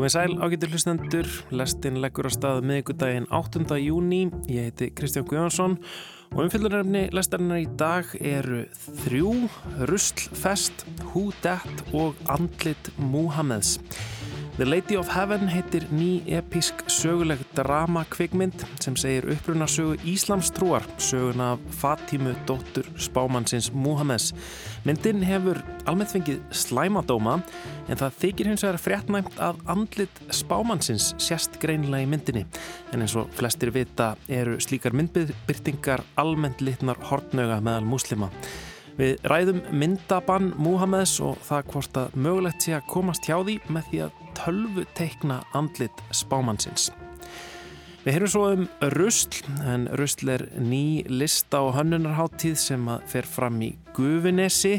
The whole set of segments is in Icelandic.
Komið sæl ágættur hlustendur, lestin leggur á stað miðugudaginn 8. júni, ég heiti Kristján Guðjónsson og umfyllunarefni lestarinnar í dag eru þrjú, Ruslfest, Dat og Andlit Muhammeds. The Lady of Heaven heitir ný episk söguleg drama kvikmynd sem segir upprunarsögu Íslamstrúar, sögun af Fatímu dóttur spámannsins Muhammeds. Myndin hefur almennt fengið slæmadóma en það þykir hins vegar fréttnæmt að andlit spámannsins sérst greinilega í myndinni. En eins og flestir vita eru slíkar myndbyrtingar almennt litnar hortnöga meðal muslima. Við ræðum myndabann Múhameðs og það hvort að mögulegt sé að komast hjá því með því að tölvu teikna andlit spámannsins. Við heyrum svo um Rusl, en Rusl er ný lista og hönnunarháttíð sem að fer fram í Gufinesi,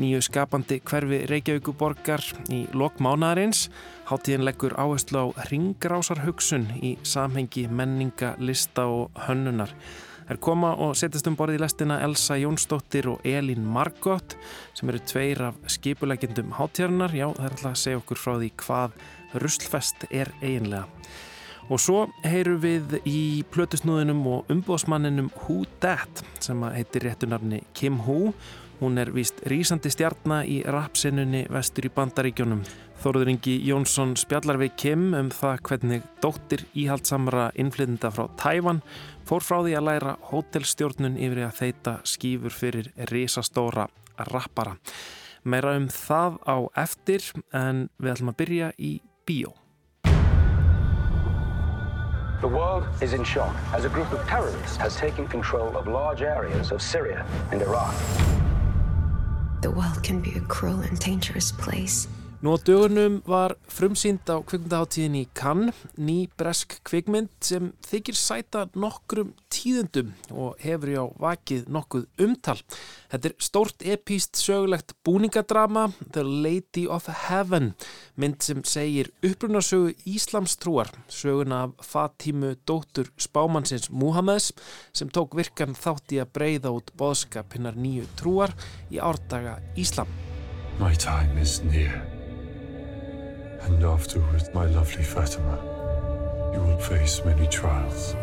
nýju skapandi hverfi Reykjavíkuborgar í lokmánaðarins. Háttíðin leggur áherslu á ringrásarhugsun í samhengi menninga, lista og hönnunar. Þær koma og setjast um borði í lestina Elsa Jónsdóttir og Elín Margot sem eru tveir af skipulegjendum hátjarnar. Já, það er alltaf að segja okkur frá því hvað Ruslfest er eiginlega. Og svo heyru við í plötusnúðinum og umbóðsmanninum Who Dat sem heitir réttunarni Kim Hu. Hún er víst rýsandi stjarnar í rapsinnunni vestur í bandaríkjónum. Þóruður Ingi Jónsson spjallar við Kim um það hvernig dóttir íhaldsamra innflytenda frá Tæfan fór frá því að læra hótelstjórnun yfir að þeita skýfur fyrir risastóra rappara. Meira um það á eftir en við ætlum að byrja í bíó. The world is in shock as a group of terrorists has taken control of large areas of Syria and Iraq. The world can be a cruel and dangerous place. Nú á dögunum var frumsýnd á kvikmyndaháttíðin í Cannes ný bresk kvikmynd sem þykir sæta nokkrum tíðendum og hefur já vakið nokkuð umtal. Þetta er stórt epíst sögulegt búningadrama The Lady of Heaven mynd sem segir upprunarsögu Íslamstrúar söguna af Fatímu dóttur spámannsins Muhammeds sem tók virkan þátt í að breyða út boðskap hinnar nýju trúar í árdaga Íslam. My time is near. And afterwards, my lovely Fatima, you will face many trials.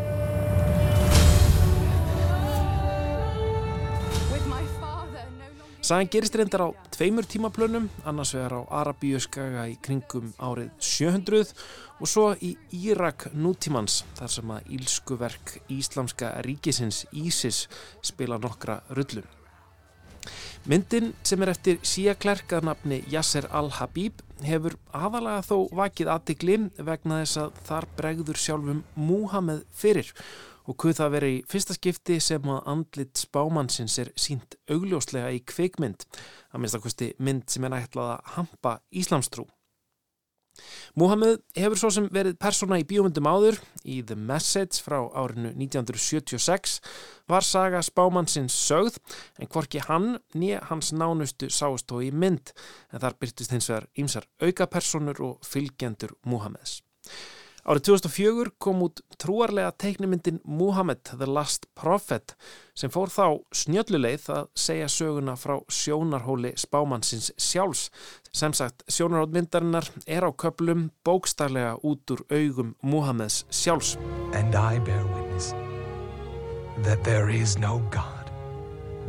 Sagan gerist reyndar á tveimur tímaplönum, annars vegar á Arabíuskaga í kringum árið 700 og svo í Írak nútímans þar sem að ílskuverk Íslamska ríkisins Ísis spila nokkra rullum. Myndin sem er eftir Sia Klerk að nafni Yasser Al-Habib hefur aðalega þó vakið aðtikli vegna þess að þar bregður sjálfum Múhameð fyrir og hvað það veri í fyrsta skipti sem að andlit spámannsins er sínt augljóslega í kveikmynd að minnstakosti mynd sem er ætlað að hampa Íslamstrú. Muhammed hefur svo sem verið persóna í bíómyndum áður í The Message frá árinu 1976 var saga spámannsins sögð en hvorki hann nýja hans nánustu sástó í mynd en þar byrtist hins vegar ýmsar aukapersonur og fylgjendur Muhammeds. Árið 2004 kom út trúarlega teiknimyndin Muhammad the Last Prophet sem fór þá snjölluleið að segja söguna frá sjónarhóli spámannsins sjálfs. Sem sagt, sjónarhóttmyndarinnar er á köplum bókstarlega út úr augum Muhammads sjálfs. And I bear witness that there is no God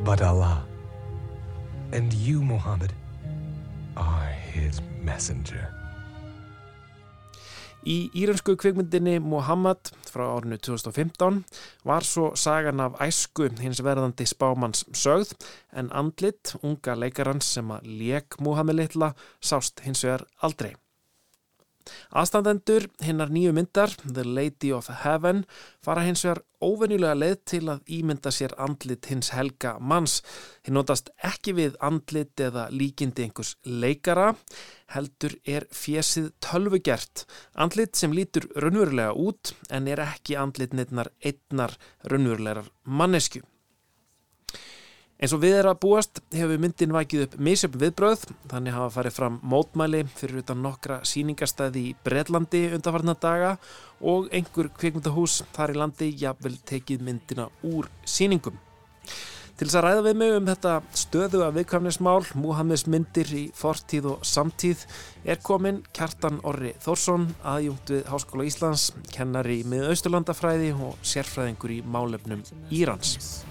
but Allah and you Muhammad are his messenger. Í íransku kvikmyndinni Muhammad frá árinu 2015 var svo sagan af æsku hins verðandi spámanns sögð en andlit, unga leikarans sem að leik Muhammad litla sást hins vegar aldrei. Aðstandendur hinnar nýju myndar, The Lady of Heaven, fara hins vegar óvenjulega leið til að ímynda sér andlit hins helga manns. Hinn notast ekki við andlit eða líkindi einhvers leikara, heldur er fjesið tölvugert. Andlit sem lítur raunverulega út en er ekki andlit neittnar einnar raunverulegar mannesku. Eins og við erum að búast hefur myndin vakið upp misjöfn viðbröð þannig hafa farið fram mótmæli fyrir utan nokkra síningastæði í Breitlandi undanfarnar daga og einhver kvikmyndahús þar í landi jafnvel tekið myndina úr síningum. Til þess að ræða við mig um þetta stöðu að viðkvæmnismál, Múhammes myndir í fortíð og samtíð, er komin Kjartan Orri Þórsson, aðjungt við Háskóla Íslands, kennari með Austurlandafræði og sérfræðingur í málefnum Írans.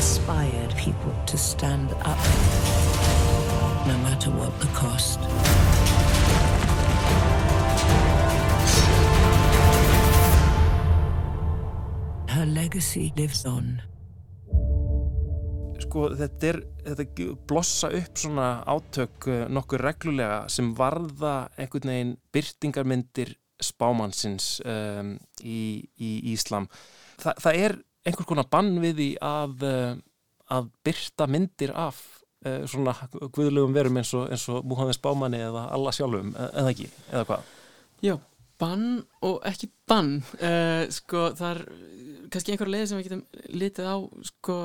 Inspired people to stand up, no matter what the cost. Her legacy lives on sko þetta er þetta blossa upp svona átök eh, nokkur reglulega sem varða einhvern veginn byrtingarmyndir spámannsins um, í, í Íslam. Þa, það er einhvers konar bann við því að, eh, að byrta myndir af uh, svona guðlegum verum eins og, og Múhammed Spámanni eða alla sjálfum, eða ekki, eða hvað? Já, bann og ekki bann. Uh, sko það er kannski einhverja leið sem við getum litið á sko,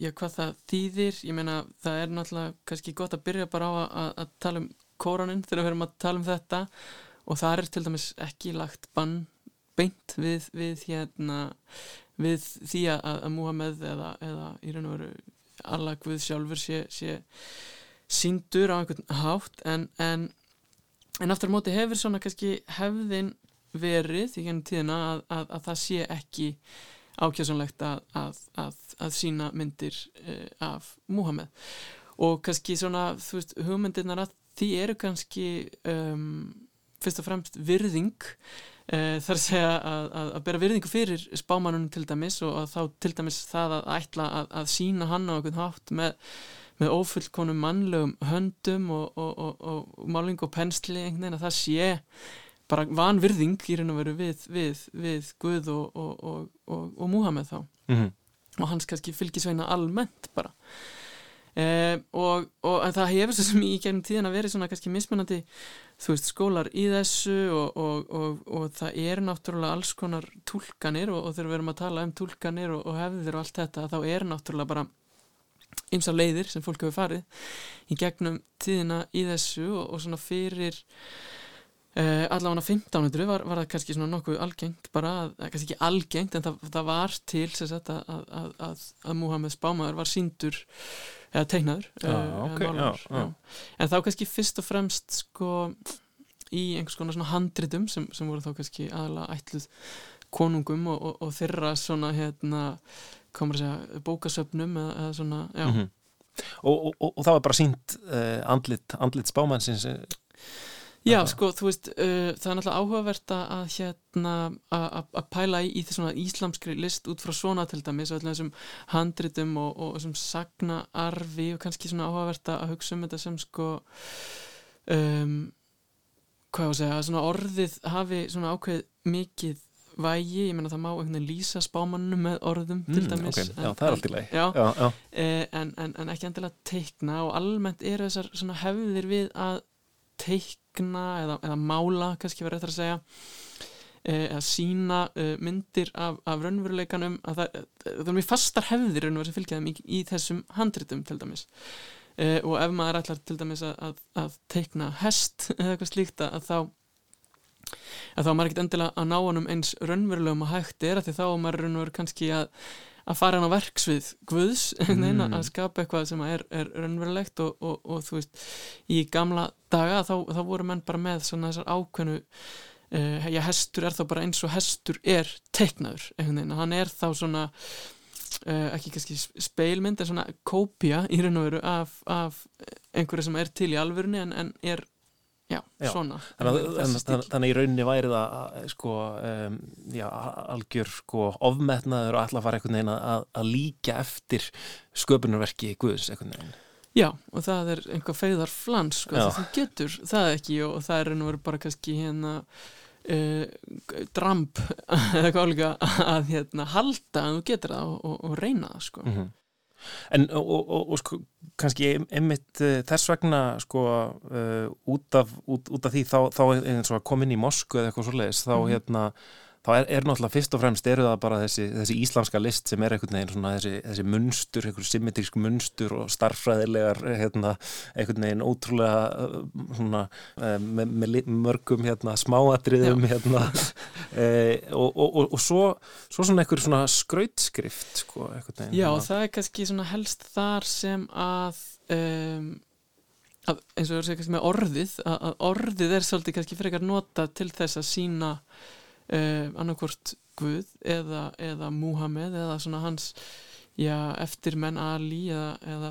já, hvað það þýðir ég meina, það er náttúrulega kannski gott að byrja bara á að, að tala um kóraninn þegar við höfum að tala um þetta og það er til dæmis ekki lagt bann beint við, við hérna við því að, að Muhammed eða, eða í raun og veru alla Guð sjálfur sé, sé síndur á einhvern hátt en, en, en aftur á móti hefur svona kannski hefðin verið í gennum tíðina að, að, að það sé ekki ákjásanlegt að, sína myndir uh, af Muhammed og kannski svona veist hugmyndirnar að því eru kannski um, fyrst og fremst virðing þar að segja að bera virðingu fyrir spámanunum til dæmis og þá til dæmis það að ætla að sína hann á einhvern hátt með með ofullkonum mannlegum höndum og, og, og, og máling og pensli einhvern veginn að það sé bara vanvirðing í raun og veru við, við, við Guð og, og, og, og Múhameð þá mm -hmm. og hans kannski fylgisveina almennt bara eh, og það hefur svo sem í gegnum tíðan að veri svona kannski mismunandi þú veist skólar í þessu og það er náttúrulega alls konar tólkanir og þegar við erum að tala um tólkanir og hefðir og allt þetta þá er náttúrulega bara ymsa leiðir sem fólk hefur farið í gegnum tíðina í þessu og svona fyrir Uh, allavega á 1500 var, var það kannski svona nokkuð algengt bara, að, kannski ekki algengt en það, það var til sagt, að, að, að Muhammed Spámaður var síndur eða teiknaður uh, okay, en þá kannski fyrst og fremst sko í einhvers konar svona handritum sem, sem voru þá kannski aðalega ætluð konungum og, og, og þeirra svona hérna komur að segja bókasöpnum eða, eða svona já. Mm -hmm. og, og það var bara sínt uh, andlit, andlit spámannsins Já, sko, þú veist, uh, það er náttúrulega áhugavert að hérna að pæla í, í þessum íslamskri list út frá svona til dæmis og þessum handritum og, og þessum sagnaarfi og kannski svona áhugavert að hugsa um þetta sem sko um, hvað ég að segja, svona orðið hafi svona ákveð mikið vægi, ég menna það má einhvern veginn lýsa spámannu með orðum til mm, dæmis okay. Já, það er allt í leið já, já. Eh, en, en, en ekki endilega teikna og almennt eru þessar svona hefðir við að teikna eða, eða mála kannski verður þetta að segja eh, eða sína uh, myndir af, af raunveruleikanum að það, það er mjög fastar hefðir sem fylgjaðum í, í þessum handritum til dæmis. Uh, og ef maður ætlar til dæmis að, að, að teikna hest eða eitthvað slíkt að þá að þá maður ekkert endilega að ná honum eins raunverulegum að hægt er að því þá maður raunveruleg kannski að að fara hann á verksvið Guðs mm. að skapa eitthvað sem er, er raunverulegt og, og, og þú veist í gamla daga þá, þá voru menn bara með svona þessar ákveðnu uh, já hestur er þá bara eins og hestur er teiknaður, hann er þá svona uh, ekki kannski speilmynd en svona kópia í raun og veru af, af einhverju sem er til í alvörunni en, en er Já, já, svona. Þannig í rauninni væri það sko, um, já, algjör sko, ofmetnaður og alltaf fara einhvern veginn að, að líka eftir sköpunarverki Guðs einhvern veginn. Já, og það er einhver feyðar flans sko, þú getur það ekki og, og það er veru bara kannski hérna uh, dramp eða líka að hérna, halda að þú getur það og, og, og reyna það sko. Mm -hmm. En og, og, og sko, kannski einmitt uh, þess vegna sko uh, út, af, út, út af því þá, þá eins og að koma inn í Moskvu eða eitthvað svolítið þá mm -hmm. hérna þá er, er náttúrulega fyrst og fremst eru það bara þessi, þessi íslamska list sem er einhvern veginn svona þessi, þessi munstur, einhver symmetrísk munstur og starffræðilegar hérna, einhvern veginn ótrúlega uh, svona, uh, með, með mörgum hérna, smáatriðum hérna, eh, og, og, og, og svo, svo svona einhver svona skrautskrift sko, veginn Já, að- það er kannski svona helst þar sem að, um, að eins og þú segir kannski með orðið að, að orðið er svolítið kannski frekar nota til þess að sína um, annarkvort Guð eða, eða Múhamed eða svona hans já, eftirmenn Ali eða, eða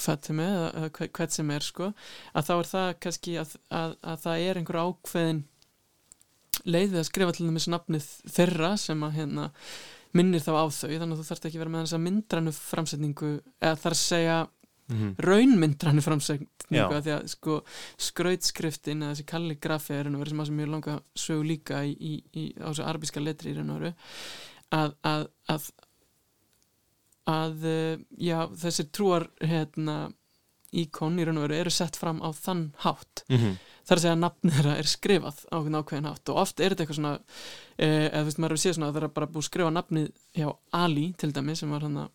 Fatime eða, eða hve- hvern sem er sko. Að þá er það kannski að, að, að það er einhver ákveðin leið við að skrifa til dæmis nafnið þeirra sem að hérna minnir þá á þau. Þannig að þú þarft ekki að vera með þessa myndrannu framsetningu eða þar að segja Mhm. raunmyndrannu framsetningu Já. að því að sko skrautskriftin eða þessi kalligrafi er verið sem að sem mjög langa sögu líka í, í, í, á þessu arbíska letri í raun og veru að, að, að að eh, já, þessir trúar hérna íkon í raun og veru eru sett fram á þann hátt Mhm. þar að segja að nafnið þeirra er skrifað á einhvern ákveðin hátt og oft er þetta eitthvað svona eh, eða þú veist maður hefur séð svona að það er bara búið að skrifa nafnið hjá Ali til dæmi sem var hann að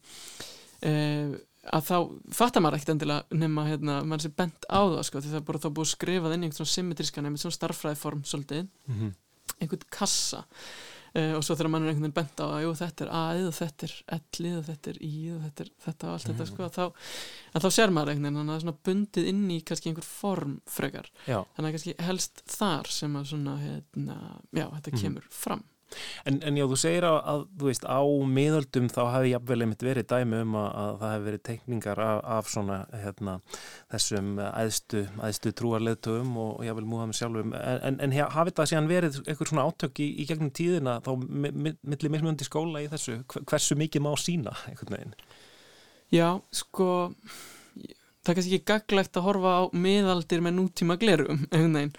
eh, að þá fattar maður ekkert endilega nema hérna, maður sé bent á það sko, því það er bara þá búið skrifað inn í einhvern svona symmetrískan einhvern svona starffræðiform svolítið Mhm. einhvern kassa. Uh, og svo þegar mann er einhvern veginn bent á að jú, þetta er A-ið og þetta er L-ið og þetta er I-ið og þetta er þetta og allt þetta sko, að þá, að þá sér maður einhvern veginn þannig að það er svona bundið inn í kannski einhver form frekar. Þannig að kannski helst þar sem að svona hérna, já, þetta Mhm. kemur fram En, en já, þú segir að, að þú veist, á miðöldum þá hefði jafnvel einmitt verið dæmi um að, að það hefði verið teikningar af, af svona hérna, þessum æðstu, æðstu trúarleðtugum og, jafnvel múðum sjálfum. En, en, en hafi það síðan verið einhver svona átök í, í gegnum tíðina þá mi- mi- milli mismunandi skóla í þessu? Hver- hversu mikið má sína einhvern veginn? Já, sko það er kannski ekki gaglegt að horfa á miðaldir með nútíma glerum einhvern veginn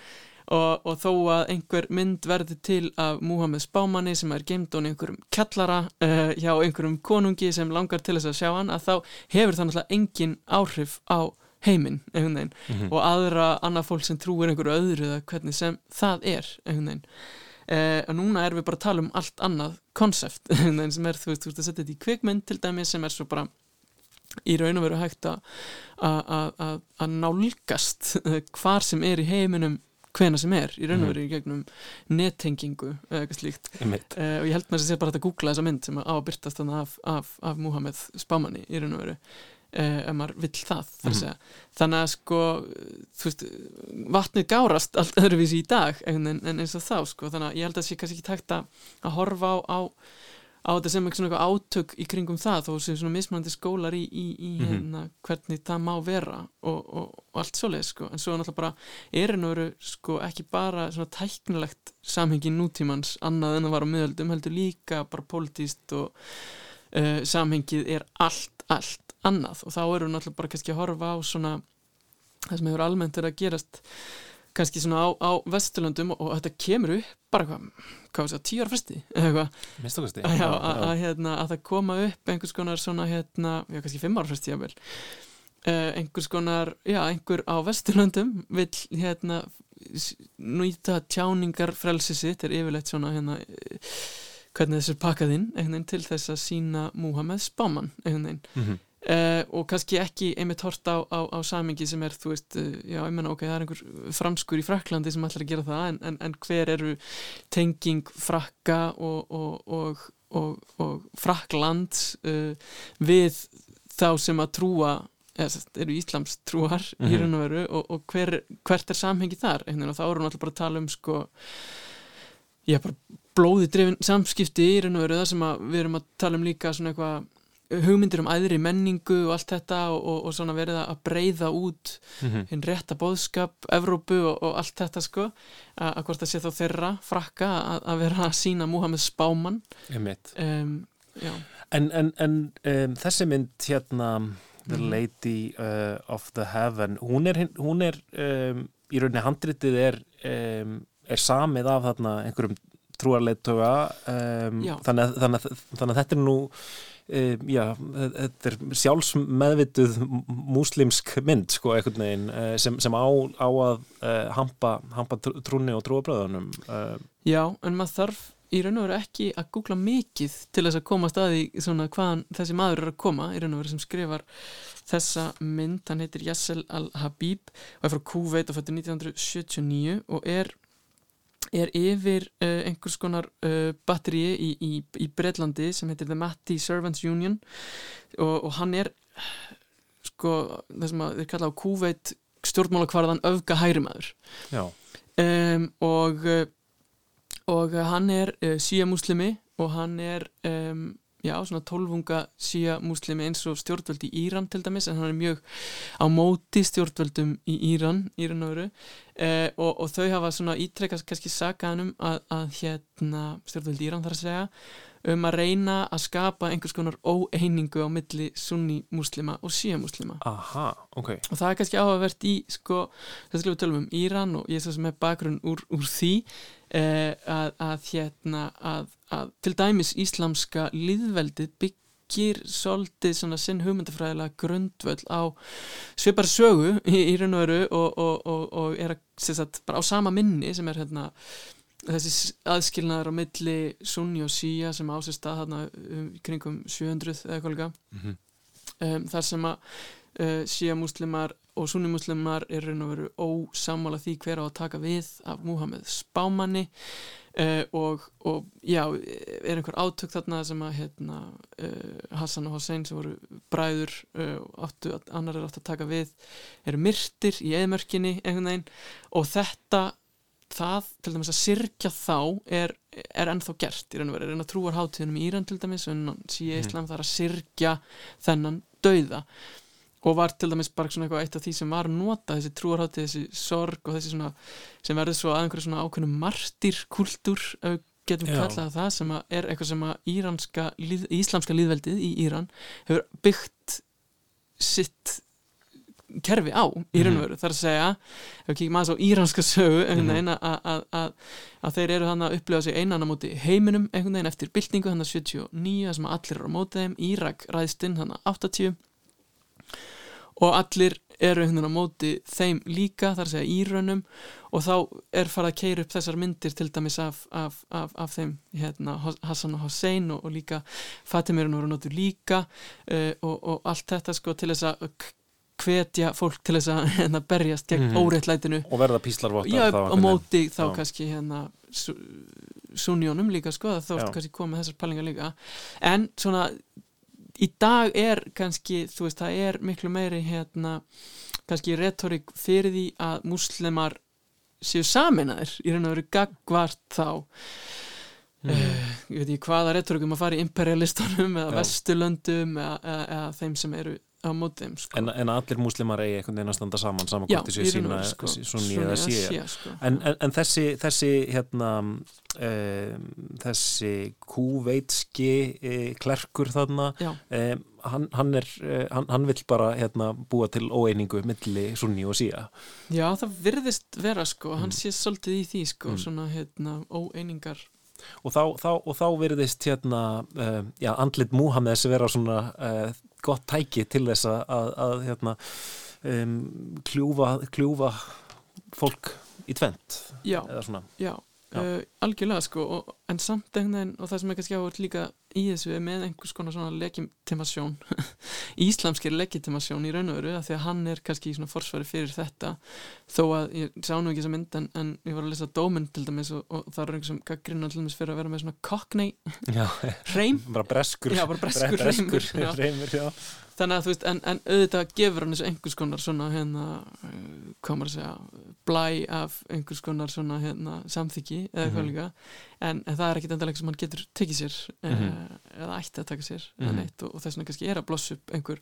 og, og þó að einhver mynd verði til af Múhammed Spámanni sem er geimd og einhverjum kjallara uh, hjá einhverjum konungi sem langar til þess að sjá hann að þá hefur það náttúrulega engin áhrif á heiminn einhvern veginn. Og aðra annað fólk sem trúir einhverju öðru eða hvernig sem það er einhvern veginn. Uh, og núna erum við bara að tala um allt annað konsept sem er, þú veist, þú veist að setja þetta í kvikmynd til dæmi sem er svo bara í raun og veru hægt að nálgast eh, hvar sem er í heiminum hvena sem er, í raun og veru í gegnum nettengingu eða eitthvað slíkt. Uh, og ég held þess að sé bara að googla þessa mynd sem á að byrtast þannig af, af, af Muhammed Spámanni í raun og veru uh, ef maður vill það að segja. Þannig að sko veist, vatnið gárast allt öðruvísi í dag en, en eins og þá sko, þannig að ég held að sé kannski ekki tækt að horfa á, á á þetta sem eitthvað átök í kringum það þó sem svona mismunandi skólar í, í, í hérna, hvernig það má vera og, og, og allt svoleið sko. En svo er náttúrulega bara er nú veru sko ekki bara svona tæknilegt samhengi nútímans annað en að vara á miðöldum heldur líka bara pólitíst og uh, samhengið er allt, allt annað. Og þá eru náttúrulega bara kannski að horfa á svona það sem hefur almennt verið að gerast kannski svona á, á Vesturlöndum og, og þetta kemur upp bara hvað, hvað það, tíu ára fresti að, hérna, að það koma upp einhvers konar svona hérna, já kannski fimm ára fresti uh, einhvers konar, já einhver á Vesturlöndum vill hérna nýta tjáningar frelsi sitt er yfirleitt svona hérna eh, hvernig þessu pakkað inn einhvern veginn til þess að sína Múhameð spáman einhvern veginn. Mhm. Uh, og kannski ekki einmitt hort á, á, á samingi sem er, þú veist, uh, já, ég menna ok, það er einhver franskur í Fraklandi sem ætlar að gera það en, en, en hver eru tenging Frakka og, og, og, og, og Frakland uh, við þá sem að trúa eða eru Íslams trúar í Mhm. raun og veru og, og hver, hvert er samhengi þar einhvern veginn og þá erum við alltaf bara að tala um sko já, bara blóði drefin samskipti í raun og veru það sem að við erum að tala um líka svona eitthvað hugmyndir um æðri menningu og allt þetta og, og, og svona verið að breyða út Mhm. hinn rétta bóðskap Evrópu og, og allt þetta sko að, að hvort það sé þá þeirra frakka að, vera að sína Múhammed Spáman um, En, en, en um, þessi mynd hérna The Mhm. Lady uh, of the Heaven hún er, hún er um, í rauninni handritið er, er samið af þarna einhverjum trúarleituga um, Já. þannig, þannig, þannig að þetta er nú já, þetta er sjálfsmeðvituð múslimsk mynd sko veginn uh, sem, sem á, á að uh, hampa, hampa trú- trúnni og trúabröðunum uh, já, en maður þarf í raun og veru ekki að googla mikið til þess að koma staði svona hvaðan þessi maður er að koma í raun og veru sem skrifar þessa mynd, hann heitir Yassel Al-Habib og er frá Kuveit og fættur 1979 og er er yfir uh, einhvers konar uh, batteríi í, í, í Breitlandi sem heitir The Matty Servants Union. Og, og hann er sko það sem að þeir kalla á kúveit stjórnmálakvarðan öfga hægrimæður Já, um, og uh, og hann er uh, síja muslimi og hann er um, já, svona tólfunga síja muslimi eins og stjórnvöld í Íran til dæmis en hann er mjög á móti stjórnvöldum í Íran, Íran öru uh, og, og þau hafa svona ítrekkast kannski sagaðanum að, að hérna stjórnvöld í Íran þarf að segja um að reyna að skapa einhvers konar óeiningu á milli sunni muslima og síja muslima aha, ok. Og það er kannski áhugavert í sko, þess að við tölum um Íran og ég svo sem er bakgrunn úr, úr því eh, að, að hérna að, að til dæmis íslamska líðveldið byggir svolítið sinn hugmyndafræðilega grundvöld á svipar sögu í, í raun og veru og, og, og, er að, sagt, bara á sama minni sem er hérna þessi aðskilnaður á milli sunni og síja sem ásist stað þarna um, kringum 700 eða eitthvað líka. Um, þar sem að uh, síja múslimar og sunni múslimar er raun og veru ósamála því hver á að taka við af Múhameð spámanni uh, og, og já, er einhver átök þarna sem að hérna, uh, Hassan og Hossein sem voru bræður uh, áttu, annar er átt að taka við eru myrtir í eðmörkinni einhvern veginn. Og þetta það til dæmis að sirkja þá er, er ennþá gert í raun og veru, er enn að trúar hátíðunum í Íran til dæmis en síja Íslam það er að sirkja þennan dauða og var til dæmis bara svona eitthvað eitt af því sem var nota þessi trúarháttið, þessi sorg og þessi svona, sem verður svo að einhverju svona ákveðnum martyrkultúr getum Já. kallað það sem er eitthvað sem að íranska, líð, íslamska líðveldið í Íran hefur byggt sitt kerfi á í raun og veru, þar að segja ef við kíkjum aðeins á íranska sögu veginn að, þeir eru þannig að upplifa sig einan á móti heiminum einhvern veginn eftir byltingu þannig að 79 þar sem allir eru á móti þeim. Írak ræðstinn þannig að 80 og allir eru einhvern veginn á móti þeim líka þar að segja írönum og þá er farið að keira upp þessar myndir til dæmis af, af, af, af þeim hérna, Hassan og Hossein og, og líka Fatimirinn voru notur líka uh, og, og allt þetta sko til þess að hvetja fólk til þess að hérna, berjast gegn Mhm. óréttlætinu Og verða píslarvottar veginn. móti þá Já. kannski hérna su- sunjónum líka sko, þá ertu kannski komið þessar pælingar líka en svona í dag er kannski, þú veist, það er miklu meiri hérna, kannski retorik fyrir því að múslimar séu saminaðir í raun og veru gagvart þá Mhm. uh, ég veit ekki hvaða retorikum að fara í imperialistunum eða Já. vesturlöndum eða, eða, eða þeim sem eru á móti þeim sko. En, en allir múslimar eigi einhvern veginn að standa saman saman hvort þessi sína sko. sunni eða síja sko. En, en, en þessi, þessi hérna um, þessi kúveitski e, klerkur þarna um, hann, hann er eh, hann, hann vill bara hérna búa til óeiningu milli sunni og síja Já, það virðist vera sko, hann Mm. sé svolítið í því sko, Mm. svona hérna óeiningar og þá, þá, og þá virðist hérna uh, já, andlit Múhameðs vera svona uh, gott tæki til þess að, að, hérna um, kljúfa, kljúfa fólk í tvent já, Já. Uh, algjörlega sko og, en samt einhvern veginn og það sem er kannski áhvert líka í þessu er með einhvers konar svona legitimasjón íslamskir legitimasjón í raun og af því að hann er kannski í svona forsvari fyrir þetta. Þó að ég sá nú ekki þessa mynd en, en ég var að lesa dóminn til dæmis og, og það er einhver sem gaggrinn til dæmis fyrir að vera með svona cockney hreim. Bara breskur. Já, bara breskur breskur hreimur, já. hreimur, já. Þannig að þú veist, en, en auðvitað gefur hann þessu einhvers konar svona hérna, uh, hvað maður að segja blæ af einhvers konar svona hérna, samþyggi eða eitthvað Mhm. líka en, en það er ekkit endalega sem hann getur tekið sér mm Mhm. eða ætti að taka sér mm neitt, og, og þess vegna kannski er að blossa upp einhver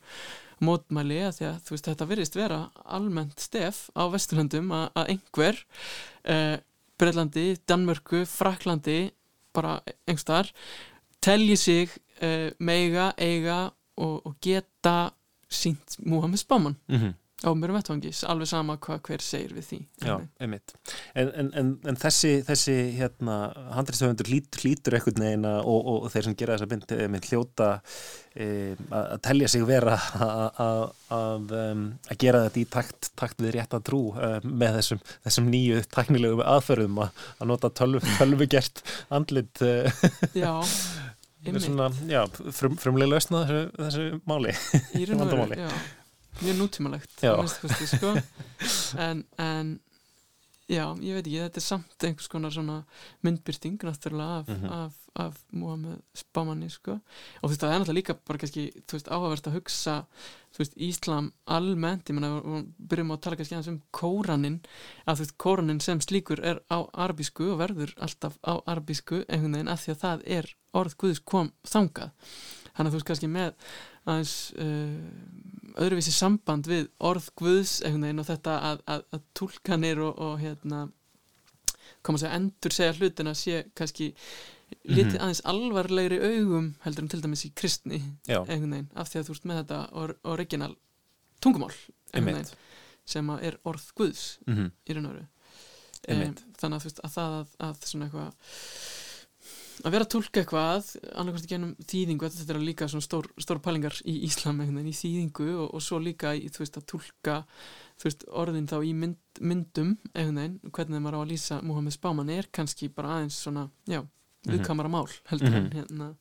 mótmæli að því að þú veist, þetta virðist vera almennt stef á Vesturlöndum að, einhver uh, Breitlandi, Danmörku, Fraklandi bara einhverstaðar telji sig uh, meiga, eiga og, og geta sínt Múhammed Spáman Mm á mjög vettvangis, alveg sama hvað hver segir við því Já, einmitt. En, en, en, en þessi, þessi hérna, handriðstöfundur hlýtur, hlýtur einhvern veginn að- og, og, og þeir sem gera þessa mynd með hljóta e, að telja sig vera að- um, gera þetta í takt, takt við rétt að trú uh, með þessum, þessum nýju tæknilegu aðferðum að, nota tölvu, tölvugert andlit Já. svona, já, frum, frumlega lausna þessu, þessu máli. í raun og veru, já mjög nútímalegt sko. en, en já, ég veit ekki, þetta er samt einhvers konar svona myndbyrting náttúrulega af, Mhm. af, af Mohamed Spámanni sko. og þú veist, það er náttúrulega líka bara kannski, þú veist, áhugavert að hugsa þú veist, Íslam almennt ég menna, við byrjum að tala kannski aðeins um kóranin, að þú veist, kóranin sem slíkur er á arabísku og verður alltaf á arabísku einhvern veginn af því að það er orð Guðs kom þangað þannig að þú veist kannski með aðeins uh, öðruvísi samband við orð Guðs veginn og þetta að, að, að túlkanir og, og hérna koma að segja endur segja hlutina sé kannski litið Mhm. aðeins alvarlegri augum heldur en til dæmis í kristni veginn af því að þú ert með þetta or, original tungumál veginn sem að er orð Guðs Mhm. í raun og veru Einmitt. þannig að, þú veist, að það að, að svona eitthvað að vera að tólka eitthvað annarkvæmst ekki ennum þýðingu þetta er líka svona stór, stór pælingar í Íslam í þýðingu og, og svo líka í, veist að tólka veist orðin þá í mynd, myndum veginn, hvernig maður á að lýsa Mohamed Spáman er kannski bara aðeins svona já, Mhm. viðkamara mál heldur en Mhm. hérna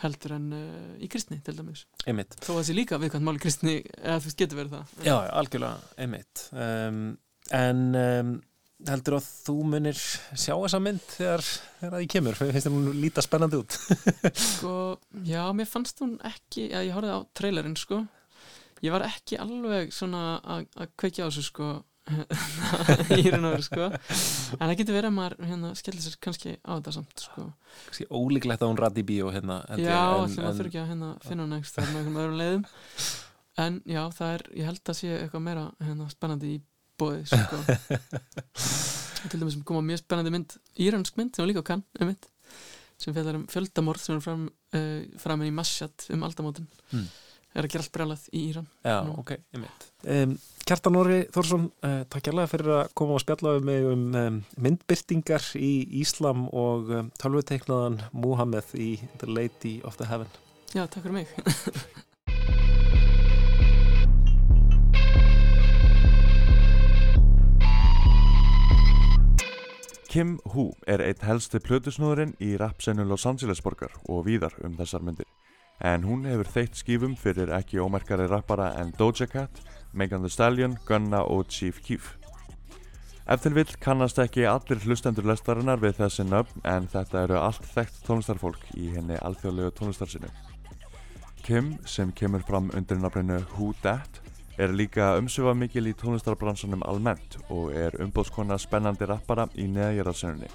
heldur en uh, í kristni til dæmis einmitt þó að það sé líka viðkvæmt mál í kristni eða þú veist getur verið það já, algjörlega, einmitt um, En um, heldur að þú munir sjá þessa mynd þegar, þegar það í kemur? Finnst það hún líta spennandi út? Sko, já, mér fannst hún ekki já, ég horfði á trailerinn, sko. Ég var ekki alveg svona að að kveikja á þessu, sko í raun og veru, sko. En það getur verið að maður, hérna, skellir sér kannski á þetta samt, sko. Kanski ólíklegt að hún rætti í bíó hérna já, maður en- þurfi ekki að hérna finna hún þar með einhverjum öðrum leiðum. En já, það er, ég held að sé eitthvað meira hérna, spennandi í bóði, sko. Til dæmis sem koma mjög spennandi mynd, íransk mynd sem var líka á kann, um mitt sem fjallar um fjöldamorð sem er fram, uh, fram í Masjad um aldamótin. Hmm. er að gera allt brjálað í Íran Já, Nú. ok, einmitt. Um, Kjartan Orri Þórsson, uh, takk hérlega fyrir að koma og spjalla við mig um, um myndbyrtingar í Íslam og um, tölvuteiknaðan Muhammed í The Lady of the Heaven. Já, takk fyrir mig Kim Hu er eitt helsti plötusnúðurinn í rapsenu Los Angeles borgar og víðar um þessar myndir. En hún hefur þeitt skífum fyrir ekki ómerkari rappara en Doja Cat, Megan Thee Stallion, Gunna og Chief Keef. Ef til vill kannast ekki allir hlustendur lestarinnar við þessi nöfn en þetta eru allt þekkt tónlistarfólk í henni alþjóðlegu tónlistarsinu. Kim, sem kemur fram undir nafninu Who Dat, er líka umsöfa mikil í tónlistarbransanum almennt og er umbóðskona spennandi rappara í neðgjörðarsönunni.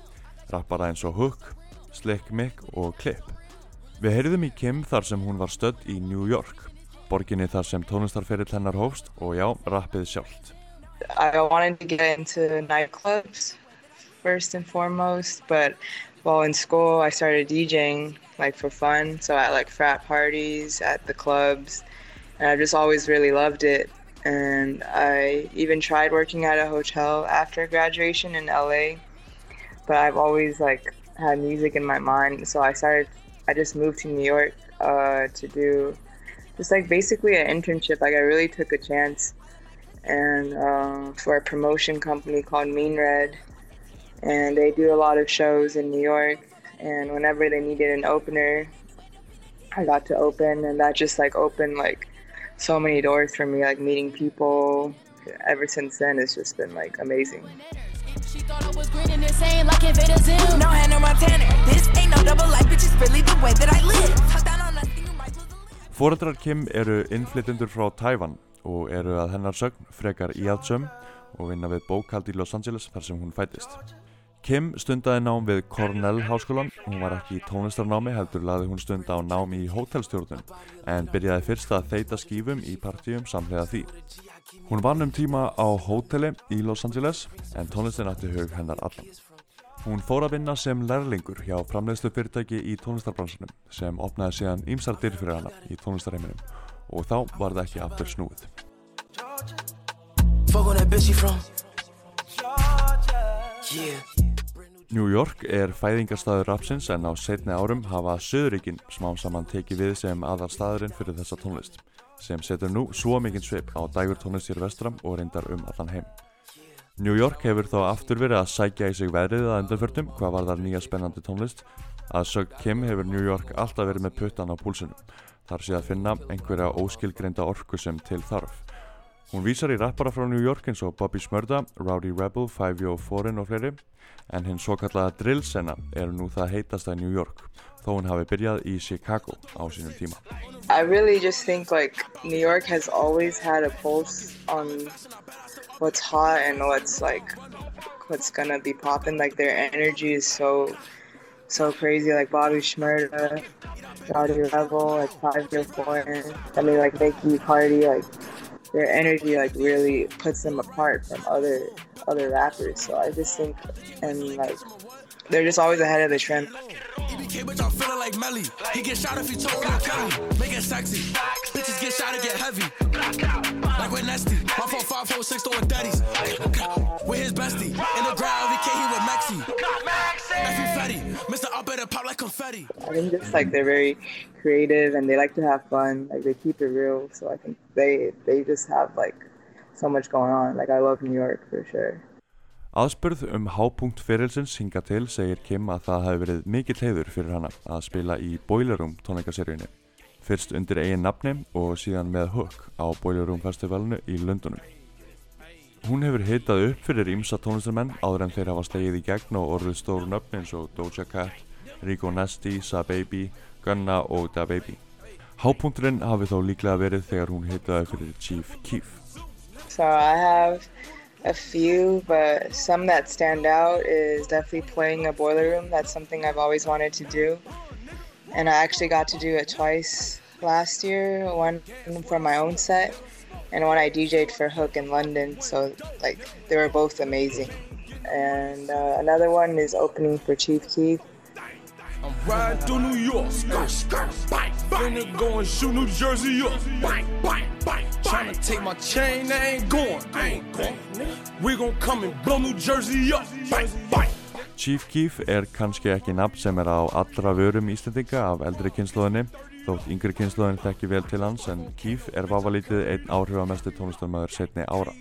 Rappara eins og Hook, Slick Mick og Clip. Við heyrðum í Kim þar sem hún var stödd í New York, borginni þar sem tónlistarferill hennar hófst og já, rappið sjálft. I wanted to get into nightclubs first and foremost, but while in school, I started DJing like for fun. So at like frat parties, at the clubs, and I've just always really loved it. And I even tried working at a hotel after graduation in LA, but I've always like had music in my mind. So I started, I just moved to New York uh, to do just like basically an internship. Like I really took a chance and uh, for a promotion company called Mean Red. And they do a lot of shows in New York. And whenever they needed an opener, I got to open, and that just like opened like so many doors for me, like meeting people. Ever since then, it's just been like amazing. She thought I was green and insane like Invader Zim. No Hannah Montana. This ain't no double life, bitch. It's really the way that I live. Fóreldrar Kim eru innflytjendur frá Tævan og eru að hennar sögn frekar íhaldsöm og vinna við bókald í Los Angeles þar sem hún fættist. Kim stundaði nám við Cornell háskólan, hún var ekki í tónlistarnámi heldur laði hún stunda á nám í hótelstjórnun en byrjaði fyrst að þeita skífum í partíum samlega því. Hún vann um tíma á hóteli í Los Angeles en tónlistin ætti hug hennar allan. Hún fór að vinna sem lærlingur hjá framleiðslu fyrirtæki í tónlistarbransunum sem opnaði síðan ýmsar dyr fyrir hana í tónlistarheiminum og þá var það ekki aftur snúið. Fuck New York er fæðingarstaður rapsins en á setni árum hafa Söðuríkin smám saman tekið við sem aðal staðurinn fyrir þessa tónlist sem setur nú svo mikinn svip á dægur tónlist hér vestram og reyndar um allan heim. New York hefur þá aftur verið að sækja í sig veðrið að undanförtum hvað var þar nýja spennandi tónlist. Að sög Kim hefur New York alltaf verið með puttan á púlsunum þar sé að finna einhverja óskilgreinda orku sem til þarf Hún vísar í rappara frá New York eins og Bobby Smurda, Rowdy Rebel, Five Yo Foreign og fleiri en hinn svo kallaða drillsena er nú það heitasta New York þó hún hafi byrjað í Chicago á sínum tíma. I really just think like New York has always had a pulse on what's hot and what's like what's gonna be popping. Like their energy is so so crazy. Like Bobby Shmurda, Rowdy Rebel, like Five Year Foreign. I mean like Nicki Cardi, like their energy like really puts them apart from other other rappers. So I just think and like they're just always ahead of the trend. EBK, bitch, I'm feeling like Melly. He get shot if he told Kelly. Make it sexy. Bitches get shot and get heavy. Like we're nasty. My phone 546 throwing daddies. With his bestie. In the ground, VK, he with. Effie Fetty. Mr. Up pop like confetti. I think just like they're very creative and they like to have fun. Like they keep it real. So I think they they just have like so much going on. Like I love New York for sure. Aðspurð um hápunkt fyrirlsins hinga til segir Kim að það hefði verið mikill heiður fyrir hana að spila í Boiler Room tónleikaseríunni. Fyrst undir eigin nafni og síðan með Hook á Boiler Room festivalinu í Lundunum. Hún hefur hitað upp fyrir ímsa tónlistarmenn áður en þeir hafa stegið í gegn og orðið stóru nöfni eins og Doja Cat, Rico Nasty, Sa Baby, Gunna og Da Baby. Hápunkturinn hafi þó líklega verið þegar hún hitaði fyrir Chief Keef. So I have a few, but some that stand out is definitely playing a boiler room. That's something I've always wanted to do. And I actually got to do it twice last year, one for my own set and one I DJ'd for Hook in London. So like they were both amazing. And uh, another one is opening for Chief Keef. I'm riding through New York, skirt, skirt, bite, Finna go and shoot New Jersey up, bite, bite, bite, Tryna take my chain, I ain't going, I ain't going. We gon' come and blow New Jersey up, bite, bite. Chief Keef er kannski ekki nafn sem er á allra vörum Íslandinga af eldri kynnslóðinni þótt yngri kynnslóðin þekki vel til hans en Keef er vafalítið einn áhrifamestu tónlistarmæður setni ára.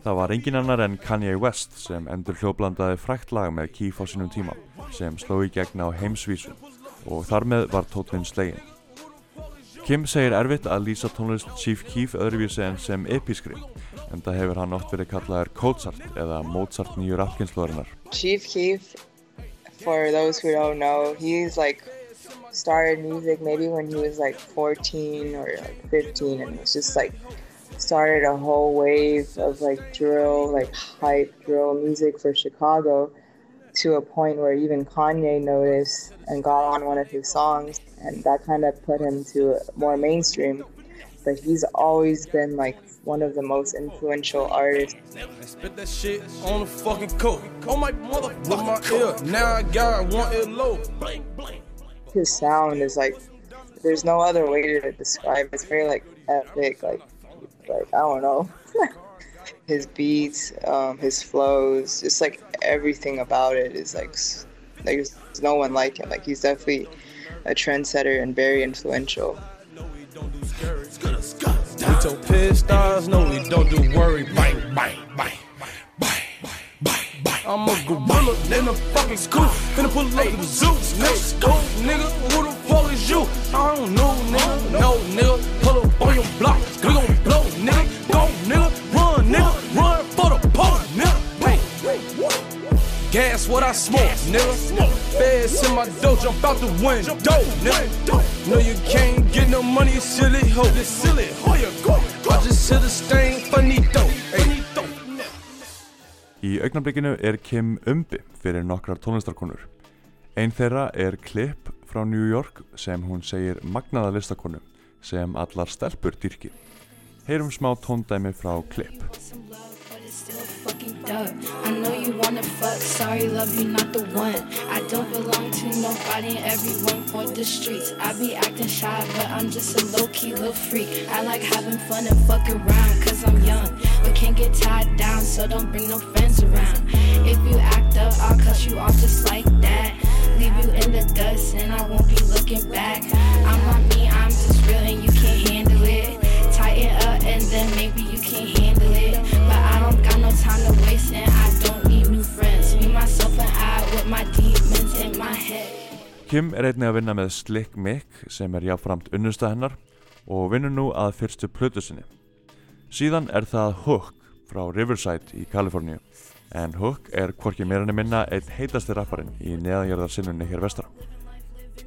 Það var engin annar en Kanye West sem endur hljóblandaði frækt lag með Keef á sínum tíma sem sló í gegn á heimsvísu og þar með var tótlinn slegin. Kim segir erfitt að lýsa tónlist Chief Keef öðruvísi en sem episkri en það hefur hann oft verið kallaðar Mozart eða Mozart nýju rappkynnslóðarinnar. Chief Keef, for those who don't know, he's like started music maybe when he was like 14 or like 15 and it's just like started a whole wave of like drill, like hype drill music for Chicago to a point where even Kanye noticed and got on one of his songs and that kind of put him to more mainstream. But he's always been like one of the most influential artists. Spit that shit on the fucking coat. On my motherfucking ear. Now I got one ear low. His sound is like there's no other way to describe it. It's very like epic, like like I don't know. his beats, um, his flows, just like everything about it is like like there's no one like him. Like he's definitely a trendsetter and very influential. With pit stars, no, we don't do worry. Bang, bang, bang, bang. I'm a gorilla in the fucking school. Finna pull up to the zoo. Let's go, nigga. Who the fuck is you? I don't know, nigga. No, nigga. Pull up on your block. We gon' nigga. Go, nigga. Run, nigga. Run for the party, nigga. Gas what I smoke, nigga. Feds in my dough, jump out the window, nigga. No, you can't get no money, silly hoe. You silly hoe, you go. I just hit a stain, finito. Hey. Í augnablikinu er Kim umbi fyrir nokkrar tónlistarkonur. Einn þeirra er Clip frá New York sem hún segir magnaða listakonu sem allar stelpur dyrki. Heyrum smá tóndæmi frá Clip. I know you wanna fuck, sorry love you not the one. I don't belong to nobody everyone for the streets. I be acting shy but I'm just a low-key little freak. I like having fun and fuck around cause I'm young But can't get tied down so don't bring no friends around. If you act up I'll cut you off just like that. Leave you in the dust and I won't be looking back. I'm not me, I'm just real and you then maybe you can handle it But I don't got no time to waste and I don't need new friends Me, myself and I with my demons in my head Kim er einnig að vinna með Slick Mick sem er jáfnframt unnusta hennar og vinnur nú að fyrstu plötu sinni. Síðan er það Hook frá Riverside í Kaliforníu en Hook er hvorki meirinni minna einn heitasti rapparinn í neðanjörðarsinnunni hér vestra.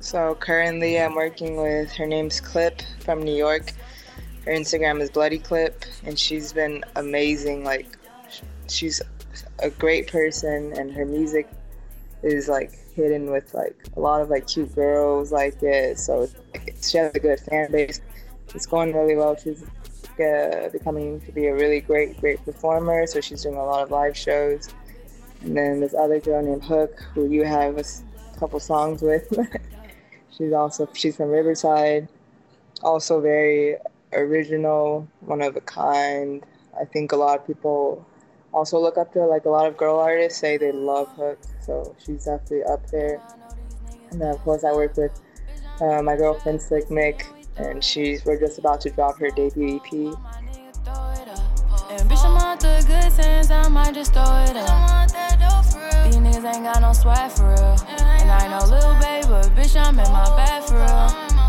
So currently I'm working with her name's Clip from New York. Her Instagram is Bloody Clip and she's been amazing. Like she's a great person and her music is like hidden with like a lot of like cute girls like it. So she has a good fan base. It's going really well. She's uh, becoming to be a really great, great performer. So she's doing a lot of live shows. And then this other girl named Hook, who you have a couple songs with. she's also she's from Riverside. Also very original, one of a kind. I think a lot of people also look up to her. Like a lot of girl artists say they love Hook, so she's definitely up there. And then of course I work with uh, my girlfriend Slick Mick, and she's we're just about to drop her debut EP. Ain't got no for real. And I little baby, bitch, I'm in my bag for real.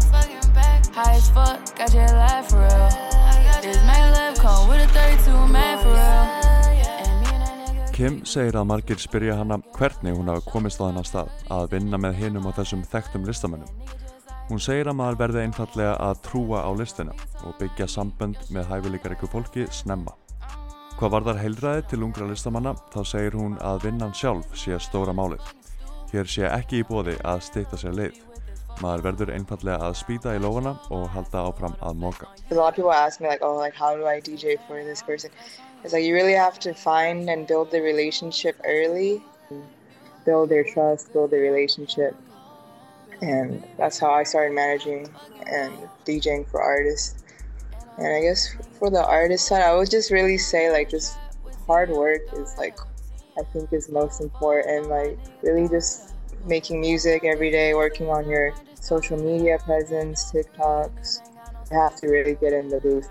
High as fuck, got your life for real. This man left come with a 32 man for real. Kim segir að margir spyrja hana hvernig hún hafi komist á þennan stað að vinna með hinum og þessum þekktum listamönnum. Hún segir að maður verði einfallega að trúa á listina og byggja sambönd með hæfileikaríku fólki snemma. Hvað var þar heilræði til ungra listamanna þá segir hún að vinnan sjálf sé stóra málið. Hér sé ekki í bóði að stýta sér leið. Maður verður einfallega að spýta í og halda áfram að móka. A lot of people ask me like, oh, like how do I DJ for this person? It's like you really have to find and build the relationship early, build their trust, build the relationship, and that's how I started managing and DJing for artists. And I guess for the artist side, I would just really say like just hard work is like I think is most important. Like really just making music every day, working on your social media presence, TikToks. You have to really get in the booth.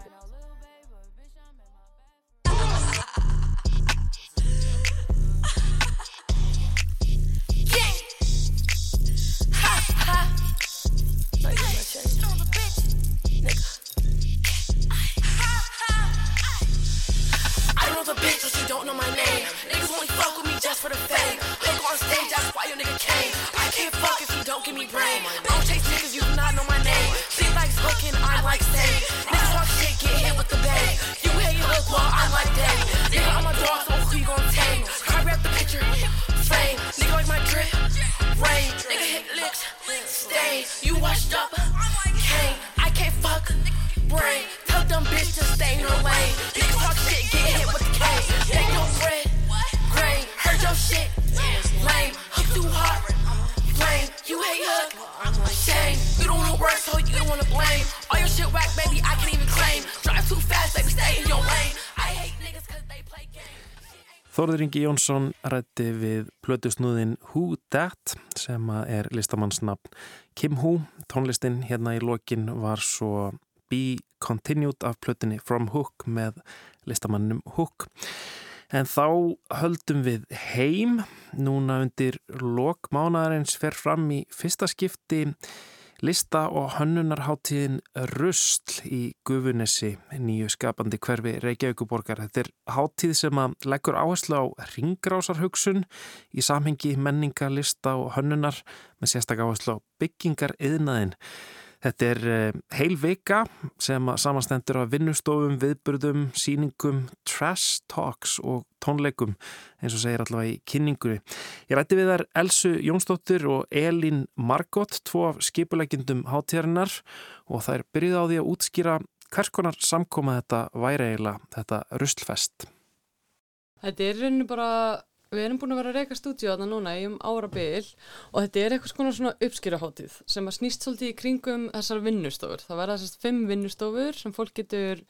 Ingi Jónsson rætti við plötusnúðin Who Dat sem er listamannsnafn Kim Hu. Tónlistin hérna í lokin var svo Be Continued af plötunni From Hook með listamannum Hook. En þá höldum við heim, núna undir lok mánadarins fer fram í fyrsta skipti lista og hönnunarháttíðin Rustl í Gufunessi, nýju skapandi hverfi Reykjavíkuborgar. Þetta er háttíð sem að leggur áherslu á ringrásarhugsun í samhengi menninga, lista og hönnunar með sérstak áherslu á byggingar yðnaðin. Þetta er eh, heil vika sem samanstendur af vinnustofum, viðburðum, síningum, trash talks og tónleikum eins og segir allavega í kynningunni. Ég rætti við þar Elsu Jónsdóttir og Elin Margot, tvo af skipulegjendum hátíðarinnar og það er byrjuð á því að útskýra hvers konar samkoma þetta væri eiginlega, þetta ruslfest. Þetta er rauninu bara, við erum búin að vera að reyka stúdíu þarna núna í um ára bil og þetta er eitthvað svona svona uppskýraháttíð sem að snýst svolítið í kringum þessar vinnustofur. Það verða þessast fimm vinnustofur sem fólk getur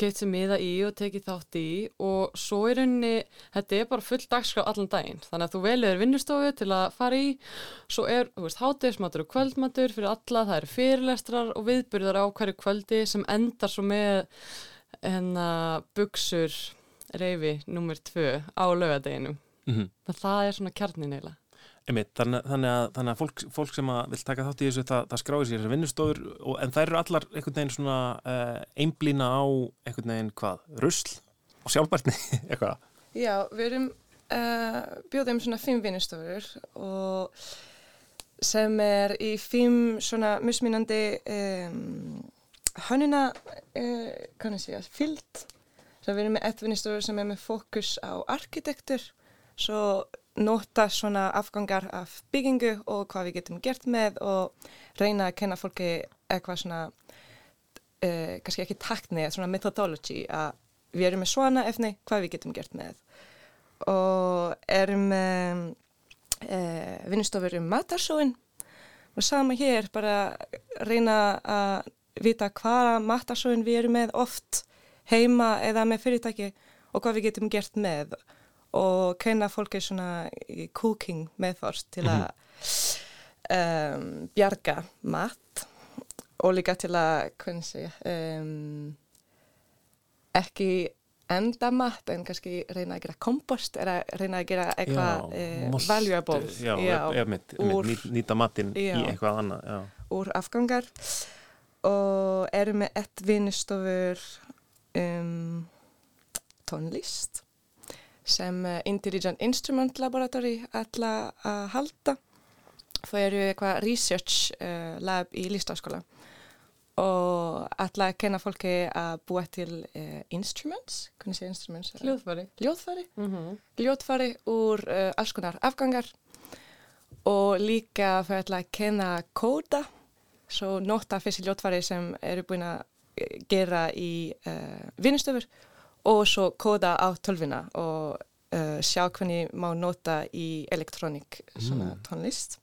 keitt sem miða í og tekið þátt í og svo er rauninni, þetta er bara full dagskrá allan daginn. Þannig að þú velur vinnustofu til að fara í, svo er, hátíðismatur og kvöldmatur fyrir alla, það eru fyrirlestrar og viðbyrðar á hverju kvöldi sem endar svo með hennar buksur reyfi nummer tvö á lögadeginum. Mm -hmm. það er svona kjarnin eiginlega Einmitt, þannig, þannig að, þannig að fólk, fólk sem að vil taka þátt í þessu, það, það skráir sér þessar vinnustofur, og, en þær eru allar einhvern veginn svona uh, einblýna á einhvern veginn hvað, rusl og sjálfbærtni, eitthvað. Já, við erum uh, bjóðum svona fimm vinnustofur og sem er í fimm svona musminandi um, hönnuna, uh, kannu segja, fyllt. Svo við erum með ett vinnustofur sem er með fókus á arkitektur, svo nota svona afgangar af byggingu og hvað við getum gert með og reyna að kenna fólki eitthvað svona, uh, kannski ekki takni, svona methodology að við erum með svona efni, hvað við getum gert með. Og erum með uh, vinnustofur um matarsóin og sama hér bara reyna að vita hvaða matarsóin við erum með oft heima eða með fyrirtæki og hvað við getum gert með. og kenna fólki svona cooking methods til að um, bjarga mat og líka til að segja um, ekki enda mat en kannski reyna að gera kompost eða reyna að gera eitthvað uh, valuable. Já, já, já mitt, úr, mitt, nýta matinn í eitthvað annað úr afgangar. Og erum með ett vinnustofur um tónlist sem Intelligent Instrument Laboratory ætla að halda. Það eru eitthvað research uh, lab í listaskóla og ætla að kenna fólki að búa til uh, instruments, hvernig sé instruments? Ljóðfari. Ljóðfari, mm -hmm. ljóðfari úr uh, alls konar afgangar og líka fyrir ætla að kenna kóda, svo nota þessi ljóðfari sem eru búin að gera í vinnustöfur og svo kóda á tölvina og uh, sjá hvernig má nota í elektrónik svona mm. tónlist.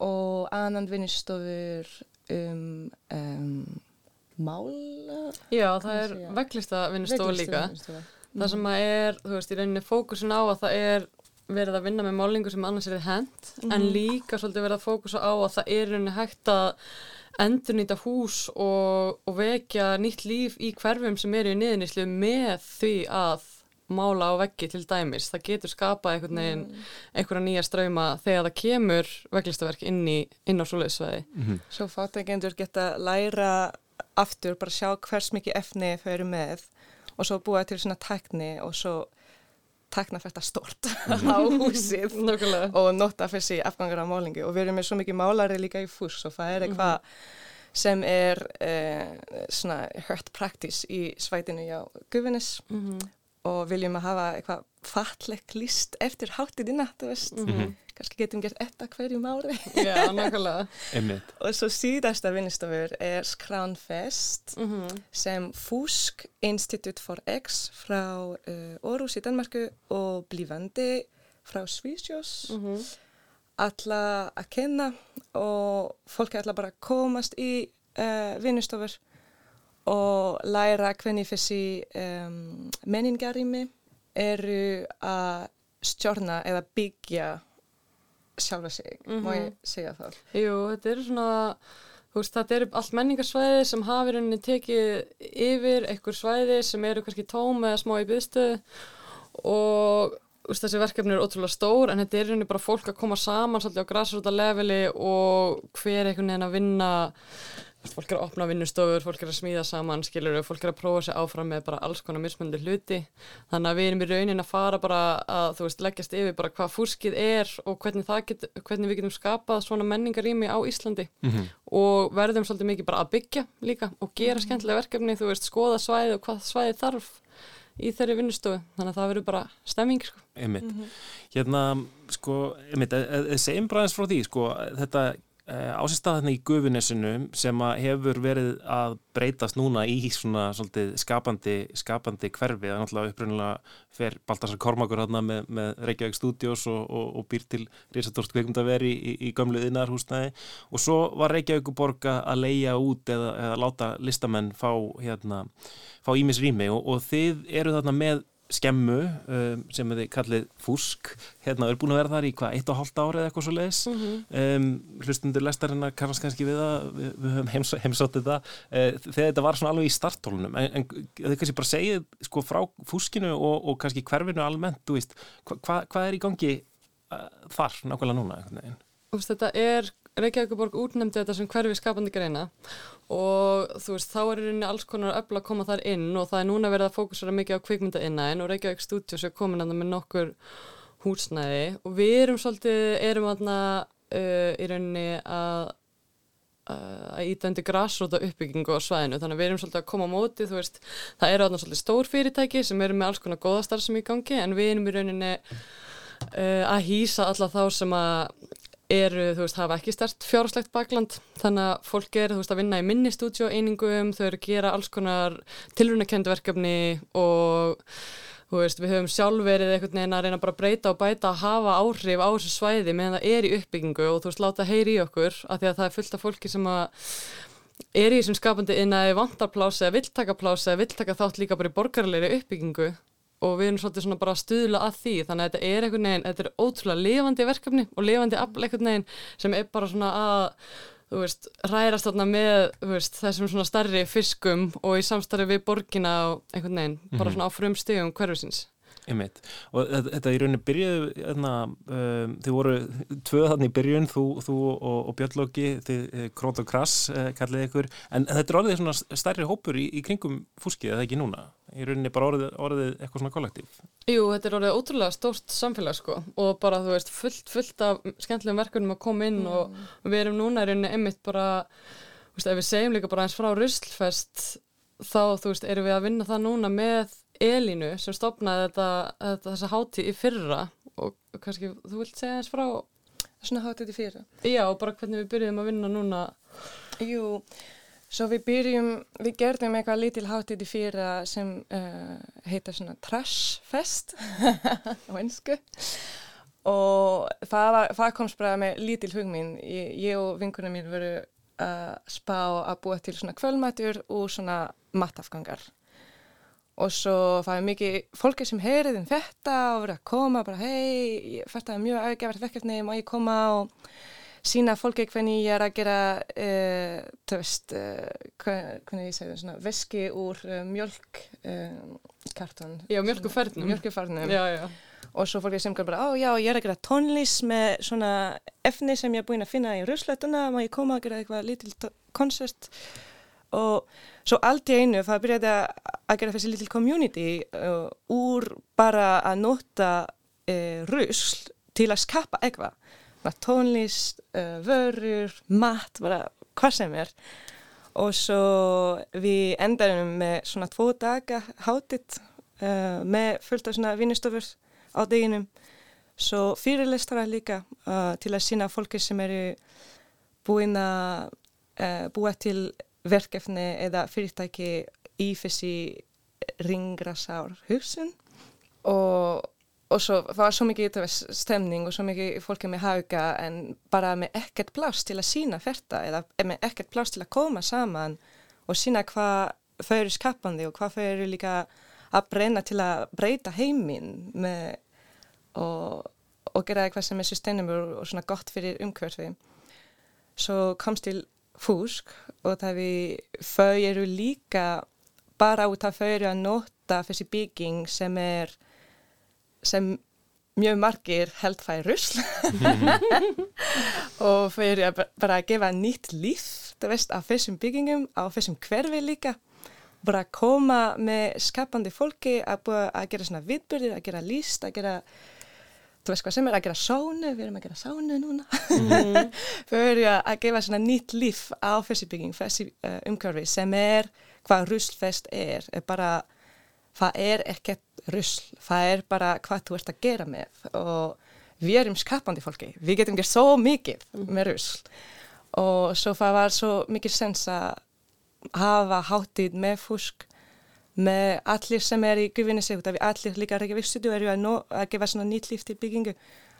Og annan vinnustofur um, um mála Já, það er veglista vinnustofu líka. það sem að er, þú veist, í rauninni fókusin á að það er verið að vinna með málingu sem annars er þið hend mm -hmm. en líka svolítið verið að fókusa á að það er rauninni hægt að endur nýta hús og, og vekja nýtt líf í hverfum sem eru í niðurníslu með því að mála á veggi til dæmis. Það getur skapað einhvern veginn, mm. einhverja nýja ströyma þegar það kemur veglistaverk inn, í, inn á svoleiðsvegi. Mm -hmm. Svo fátækjendur geta læra aftur, bara sjá hvers mikið efni þau eru með og svo búa til svona tækni og svo takna þetta stort mm. á húsið og nota þessi afgangar á málingu og við erum með svo mikið málari líka í fús og það er eitthvað mm -hmm. sem er eh, svona hört praktis í svætinu hjá Guðvinnes mm -hmm. og viljum að hafa eitthvað fallegt list eftir háttidina, þú veist -hmm kannski getum gert etta hverjum ári Já, nákvæmlega og svo síðasta vinnstofur er Skránfest mm -hmm. sem Fusk Institute for X frá uh, Aarhus í Danmarku og Blivandi frá Svísjós mm -hmm. alla að kenna og fólki alla bara komast í uh, vinnstofur og læra hvernig þessi um, menningarými eru að stjórna eða byggja sjálfa sig, mm -hmm. má ég mhm. segja það? Jú, þetta eru svona, þú veist, þetta eru allt menningarsvæði sem hafi rauninni tekið yfir einhver svæði sem eru kannski tóm eða smá í byggstu og veist, þessi verkefni eru ótrúlega stór en þetta er rauninni bara fólk að koma saman svolítið á græsrúta leveli og hver einhvern veginn að vinna fólk er að opna vinnustofur, fólk er að smíða saman skilur, fólk er að prófa sér áfram með bara alls konar mismöndi hluti þannig að við erum í raunin að fara bara að þú veist leggjast yfir bara hvað fúskið er og hvernig, get, hvernig við getum skapað svona menningarými á Íslandi mm -hmm. og verðum svolítið mikið bara að byggja líka og gera mm -hmm. skemmtilega verkefni þú veist, skoða svæði og hvað svæði þarf í þeirri vinnustofu, þannig að það verður bara stemming sko. Einmitt, mm -hmm. hérna sko, einmitt, segjum bara eins frá því sko, þetta Eh, ásistæðan í gufinesinu sem hefur verið að breytast núna í svona svolítið skapandi, skapandi hverfi, það er náttúrulega upprunnulega fer Baltasar Kormakur hérna með, með Reykjavík Studios og, og, og býr til Rísatórst kveikmyndaveri í, í gamlu innarhúsnæði og svo var Reykjavík borga að leia út eða, eða láta listamenn fá hérna, ímis rými og, og þið eru þarna með skemmu um, sem þið kallið fúsk. Hérna er búin að vera þar í hvað, eitt og hálft ári eða eitthvað svo leiðis mm -hmm. um, hlustundur lestarina kannast kannski við það við, við höfum heims, heimsóttið það uh, þegar þetta var svona alveg í starttólunum en, en þið kannski bara segið sko frá fúskinu og, og kannski hverfinu almennt, þú veist hva, hva, hvað er í gangi uh, þar nákvæmlega núna þetta er, Reykjavíkuborg útnefndi þetta sem hverfi skapandi greina og þú veist, þá er í rauninni alls konar öll að koma þar inn og það er núna verið að fókusera mikið á kvikmynda innan og Reykjavík Studios er komin að það með nokkur húsnæði og við erum svolítið, erum aðna uh, í rauninni að að íta undir grassróta uppbyggingu á svæðinu. Þannig að við erum svolítið að koma á móti veist, það eru aðna svolítið stór fyrirtæki sem eru með alls konar góðastar sem í gangi en við erum í rauninni uh, að hýsa alla þá sem að eru, þú veist, hafa ekki stert fjárslegt bakland, þannig að fólk er, þú veist, að vinna í minni stúdíóeiningum, þau eru að gera alls konar tilrunakendverkefni og þú veist, við höfum sjálf verið einhvern veginn að reyna bara að breyta og bæta að hafa áhrif á þessu svæði meðan það er í uppbyggingu og þú veist, láta heyri í okkur af því að það er fullt af fólki sem að er í þessum skapandi innan vantarplási eða viltakaplási eða viltaka þátt líka bara í borgarleiri uppbyggingu og við erum svolítið svona bara að stuðla að því þannig að þetta er einhvern veginn, þetta er ótrúlega lifandi verkefni og lifandi afl einhvern veginn sem er bara svona að þú veist, rærast þarna með veist, þessum svona starri fiskum og í samstarfi við borgina og einhvern veginn, bara mhm. svona á frum stegum hverfusins. Einmitt. Og þetta í rauninni byrjuðu, hérna, um, þið voru tvöð þannig í byrjun, þú, þú og, og Björnlóki, þið eh, Krónt og Krass eh, kallið ykkur, en, en þetta er orðið svona stærri hópur í, í kringum fúskið, eða ekki núna? Í rauninni bara orðið, orðið eitthvað svona kollektív? Jú, þetta er orðið ótrúlega stórt samfélag sko og bara þú veist fullt, fullt af skemmtilegum verkunum að koma inn mm. og við erum núna í rauninni einmitt bara, þú veist, ef við segjum líka bara eins frá Ruslfest þá, þú veist, erum við að vinna það núna með Elínu sem stopnaði þetta, þetta þessa háti í fyrra og kannski þú vilt segja eins frá Svona háti í fyrra? Já, og bara hvernig við byrjum að vinna núna. Jú, svo við byrjum, við gerðum eitthvað lítil háti í fyrra sem uh, heitar svona Trash Fest á ennsku og það, það komst bara með lítil hugminn ég, ég og vinkunum mín voru að spá að búa til svona kvöldmætur og svona matafgangar og svo fæði mikið fólki sem heyrið um þetta og verið að koma bara hei, þetta er mjög aðgefart verkefni, má ég koma? Og sína fólki hvernig ég er að gera uh, þú veist uh, hvernig ég segja svona veski úr uh, mjölkkartun Já, mjölkuferðnum Mjölkuferðnum og svo fólki sem bara, ó já, ég er að gera tónlist með svona efni sem ég er búin að finna í ruslötuna, má ég koma að gera eitthvað lítill koncert og svo allt í einu það byrjaði að gera þessi little community uh, úr bara að nota uh, rusl til að skapa eitthvað. Tónlist, uh, vörur, mat bara hvað sem er. Og svo við endarum með svona tvo daga hátitt uh, með fullt af svona vinnustofur á deginum. Svo fyrirlistara líka uh, til að sína fólki sem eru búin að uh, búa til verkefni eða fyrirtæki í þessi ringrasár hugsun. Og, og svo, var svo mikið stemning og svo mikið fólki með hauga en bara með ekkert plást til að sína þetta eða með ekkert plást til að koma saman og sína hvað þau eru skapandi og hvað þau eru líka að breyna til að breyta heiminn með og, og gera eitthvað sem er sustainable og svona gott fyrir umhverfi. Svo komst til fúsk og það við þau eru líka bara út af þau eru að nota þessi bygging sem er sem mjög margir held það er rusl og þau eru bara að gefa nýtt líf veist, af þessum byggingum, á þessum hverfi líka. Bara að koma með skapandi fólki að, að gera svona viðbyrðir, að gera líst, að gera þú veist hvað sem er að gera sánu, við erum að gera sánu núna mm. við erum að gefa svona nýtt líf á fyrstibygging fyrsti uh, umhverfi sem er hvað ruslfest er, er bara, það er ekkert rusl, það er bara hvað þú ert að gera með og við erum skapandi fólki, við getum gert svo mikið mm. með rusl og svo það var svo mikið sens að hafa háttið með fúsk með allir sem er í gufinni sig, allir líka Reykjavík studio eru að, að gefa svona nýtt líf til byggingu,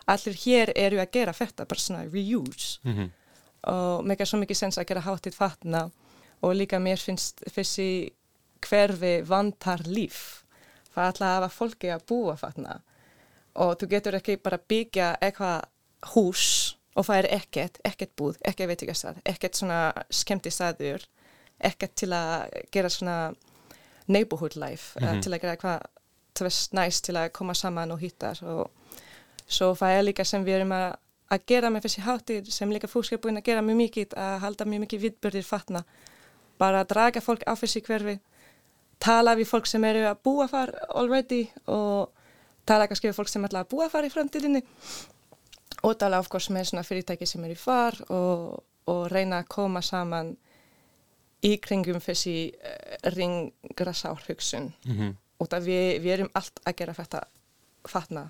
allir hér eru að gera þetta, bara svona reuse. Mm -hmm. og mér er svo mikið sens að gera háttið fatna. Og líka mér finnst þessi hverfi vantar líf, það er alltaf að hafa fólki að búa fatna og þú getur ekki bara byggja eitthvað hús og það er ekkert, ekkert búð, ekkert veitikastað, ekkert svona skemmti staður, ekkert til að gera svona neighborhood life mm -hmm. til að gera eitthvað næst til að koma saman og hitta og svo það er líka sem við erum að, að gera með þessi hátir sem líka fólk er búin að gera mjög mikið að halda mjög mikið viðbörðir fatna. Bara að draga fólk á þessi hverfi tala við fólk sem eru að búa þar already og tala kannski við fólk sem ætla að búa þar í framtíðinni. Og tala of course með svona fyrirtæki sem eru í far og, og reyna að koma saman í kringum þessi uh, ringrasárhugsun mm -hmm. og það við, við erum allt að gera þetta fatna.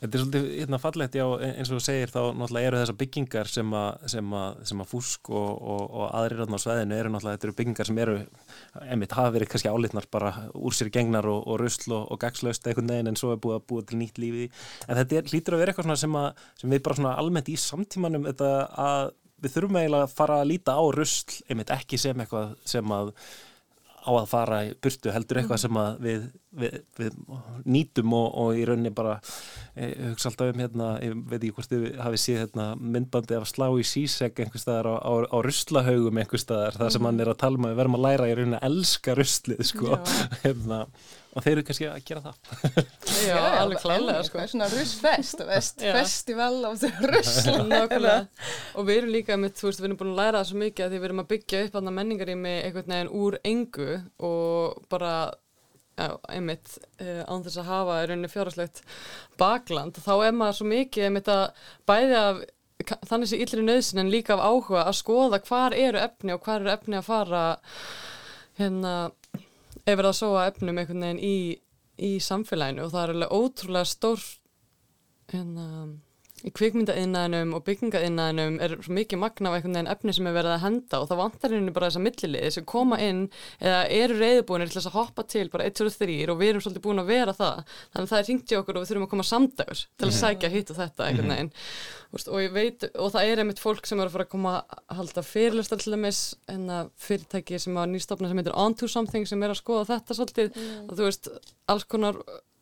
Þetta er svolítið hérna, fallegt, já, eins og þú segir þá náttúrulega eru þessar byggingar sem að, sem að, sem að fúsk og, og, og aðrir á sveðinu eru náttúrulega, þetta eru byggingar sem eru einmitt hafa verið kannski álitnar bara úr sér gengnar og, og rusl og gagslaust einhvern veginn en svo er búið að búið til nýtt lífi en þetta er, hlýtur að vera eitthvað sem, að, sem við bara svona almennt í samtímanum þetta að við þurfum eiginlega að fara að líta á rusl, einmitt ekki sem eitthvað sem að á að fara í burtu heldur eitthvað Mhm. sem að við, við, við nýtum og, og í rauninni bara e, hugsa alltaf um hérna, ég veit ekki hvort þið hafið séð hérna, myndbandi af slá í síseg einhver staðar á, á, á ruslahaugum einhver staðar, það sem Mhm. hann er að tala um að við verðum að læra í rauninni að elska ruslið sko. hérna, og þeir eru kannski að gera það Já, alveg klálega sko. Svona russfest, veist, Já. festival rusl. Nákvæmlega. og við erum líka með, þú veist, við erum búin að læra það svo mikið að því við erum að byggja upp aðna menningarými einhvern veginn úr engu og bara já, einmitt, uh, án þess að hafa í rauninni fjárhagslegt bakland þá er maður svo mikið einmitt að bæði af þannig sé illri nöðsin en líka af áhuga að skoða hvar eru efni og hvar eru efni að fara hérna ef verða að sóa efnum einhvern veginn í, í samfélaginu og það er alveg ótrúlega stór hérna í kvikmyndainnaðinum og byggingainnaðinum er svo mikið magna af einhvern veginn efni sem er verið að henda og það vantar henni bara þessa milliliði sem koma inn eða eru reyðbúinir til þess að hoppa til bara 1, 2, 3 og við erum svolítið búin að vera það þannig að það er ringt í okkur og við þurfum að koma samdagur til að Mhm. sækja hitt og þetta einhvern Mhm. veginn og ég veit, og það er einmitt fólk sem er að fara að koma að halda fyrirlustar til dæmis en að fyrirtæki sem var nýstofna sem heitir Onto Something sem er að skoða þetta svolítið Mm. og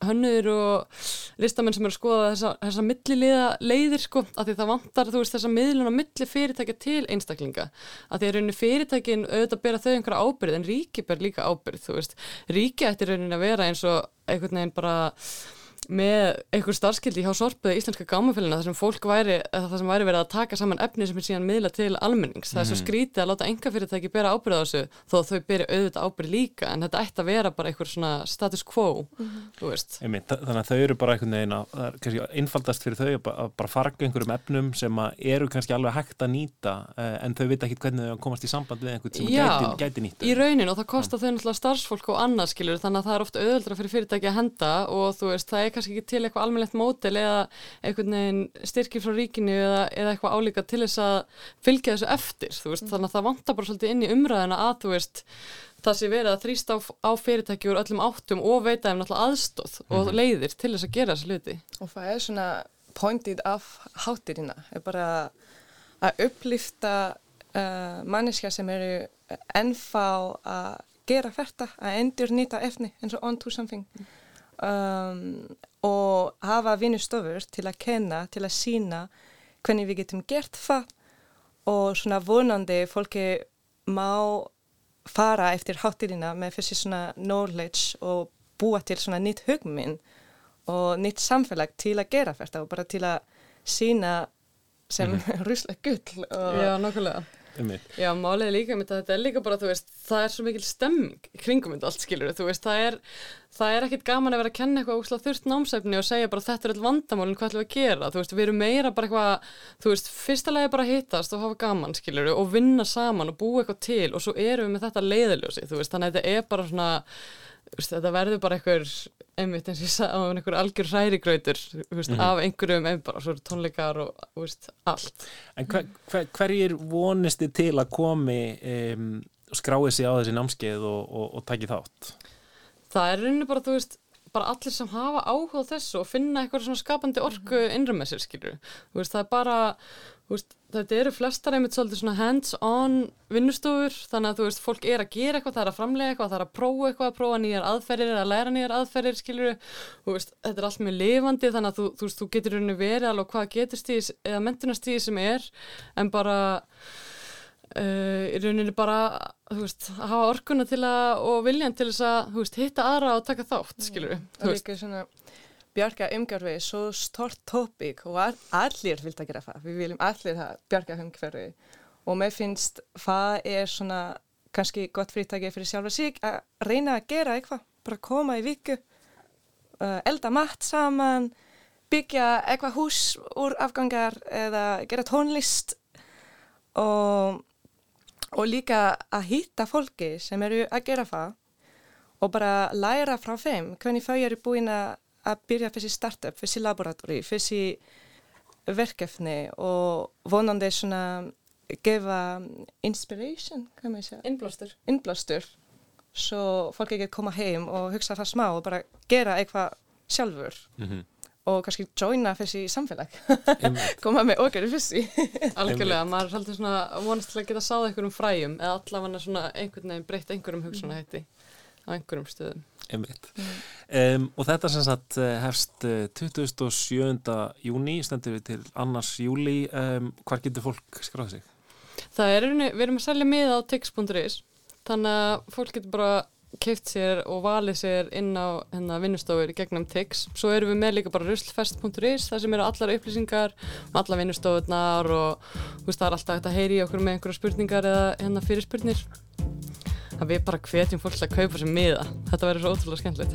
hönnur og listamenn sem eru að skoða þessa, þessa milliliða leiðir sko, að því það vantar, þú veist, þessa miðlun á milli fyrirtækja til einstaklinga. Að því að rauninni fyrirtækin auðvitað bera þau einhverja ábyrð en ríki ber líka ábyrð, þú veist. Ríki ætti rauninni að vera eins og einhvern veginn bara með einhver starfskildi hjá sorpuðu íslenska gámafélina þar sem fólk væri, það sem væri verið að taka saman efni sem er síðan miðla til almennings. Það er svo Mhm. skrítið að láta enga fyrirtæki bera ábyrð á þessu þó að þau beri auðvitað ábyrð líka en þetta ætti að vera bara einhver svona status quo þú veist. Einmitt, þa- þannig að þau eru bara einhvern veginn að það er kannski einfaldast fyrir þau að ba- að bara farga einhverjum efnum sem að eru kannski alveg hægt að nýta eh, en þau veit ekki hvernig þau komast í samband við einhvern sem Já, gæti, gæti nýta er kannski ekki til eitthvað almennlegt mótel eða einhvern veginn styrkir frá ríkinu eða, eða eitthvað álíka til þess að fylgja þessu eftir, þú veist, þannig að það vantar bara svolítið inn í umræðina að þú veist það sé verið að þrýsta á, á fyrirtæki úr öllum áttum og veita þeim náttúrulega aðstóð og Mhm. leiðir til þess að gera þessu hluti. Og það er svona pointið af hátirina, er bara að upplifta uh, manneskja sem eru ennfá að gera þetta, að endur nýta efni eins og on to something um, og hafa vinnustofur til að kenna, til að sína hvernig við getum gert það og svona vonandi fólki má fara eftir hátirina með þessi svona knowledge og búa til svona nýtt hugminn og nýtt samfélag til að gera þetta og bara til að sína sem mm Mhm. rusla gull og Já, nokkulega. Já, er líka með þetta er líka bara, þú veist, það er svo mikil stemming kringum þetta allt skilur, þú veist, það er það er ekkit gaman að vera að kenna eitthvað ósláð þurft námsæfni og segja bara þetta er all vandamálin hvað ætlum við að gera, þú veist, við erum meira bara eitthvað, þú veist, fyrsta lagi bara að hittast og hafa gaman, skilur, og vinna saman og búa eitthvað til og svo erum við með þetta leiðiljósi, þú veist, þannig að þetta er bara svona þetta verður bara einhver einmitt eins og ég sagði einhver algjör hrærigrautur veist, Mhm. af einhverjum einmitt bara svo tónleikar og veist, allt En hver, hver, hverjir vonist þið til að komi um, skráið sig á þessi námskeið og, og, og taki þátt? það er rauninni bara, þú veist, bara allir sem hafa áhuga á þessu og finna eitthvað svona skapandi orku innra með sér, skilur þú veist, það er bara, þú veist, þetta eru flestar einmitt svolítið svona hands-on vinnustofur, þannig að þú veist, fólk er að gera eitthvað, það er að framlega eitthvað, það er að prófa eitthvað, að prófa nýjar aðferðir, að læra nýjar aðferðir, skilur þú veist, þetta er allt mjög lifandi, þannig að þú, þú veist, þú getur rauninni verið alveg á hvaða getur stíðis eða mentunastíði sem er, en bara uh, í rauninni bara veist, að hafa orkuna til að og viljan til þess að veist, hitta aðra og taka þátt, skilur og líka svona bjarga umhverfi er svo stort tópik og all, allir vilt að gera það. Við viljum allir að bjarga umhverfi. Og mér finnst það er svona kannski gott fyrirtæki fyrir sjálfa sig að reyna að gera eitthvað, bara koma í viku, uh, elda mat saman, byggja eitthvað hús úr afgangar eða gera tónlist. Og, og líka að hýtta fólki sem eru að gera það og bara læra frá þeim hvernig þau eru búin að byrja þessi startup, þessi laboratóri, þessi verkefni og vonandi svona gefa inspiration, hvað maður segja? Innblástur. Innblástur, svo fólki ekki koma heim og hugsa það smá og bara gera eitthvað sjálfur mm -hmm. Og kannski joina þessi samfélag, koma með okkar í þessi. Algjörlega, maður er svolítið svona vonast til að geta sáða einhverjum fræjum eða allavega svona einhvern veginn breytt einhverjum hugsunahætti á einhverjum stöðum. Mm. Um, og þetta sem sagt hefst 27. júni, stendur við til annars júli, um, hvar getur fólk skráðið sig? Það er, við erum að selja miða á tix.is þannig að fólk getur bara keift sér og valið sér inn á hérna, vinnustofur gegnum tix. Svo erum við með líka bara ruslfest.is þar sem eru allar upplýsingar um alla vinnustofurnar og veist, það er alltaf hægt að heyri okkur með einhverja spurningar eða hérna, fyrirspurnir. Það við bara hvetjum fólk að kaupa sér miða. Þetta verður svo ótrúlega skemmtilegt.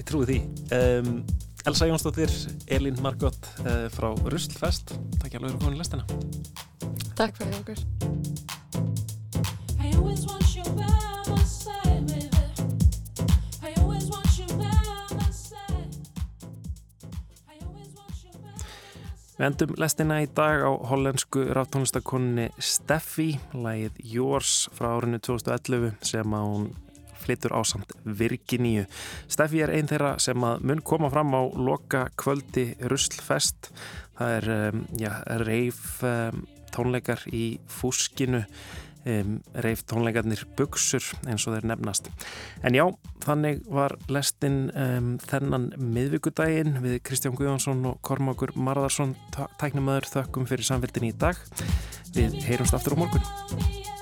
Ég trúi því. Um, Elsa Jónsdóttir, Elin Margot uh, frá Ruslfest. Takk alveg fyrir komin í lestina. Takk fyrir okkur. Við endum lestina í dag á hollensku ráftónlistakonunni Steffi, lægið Yours frá árinu 2011 sem að hún flyttur á samt Virginíu. Steffi er einn þeirra sem að mun koma fram á loka kvöldi Ruslfest. Það er um, já, reif um, tónleikar í fúskinu Um, reif tónleikarnir buksur eins og þeir nefnast. En já, þannig var lestin um, þennan miðvíkudaginn við Kristján Guðjónsson og Kormákur Marðarsson tæknumöður þökkum fyrir samfélgin í dag. Við heyrumst aftur á morgun.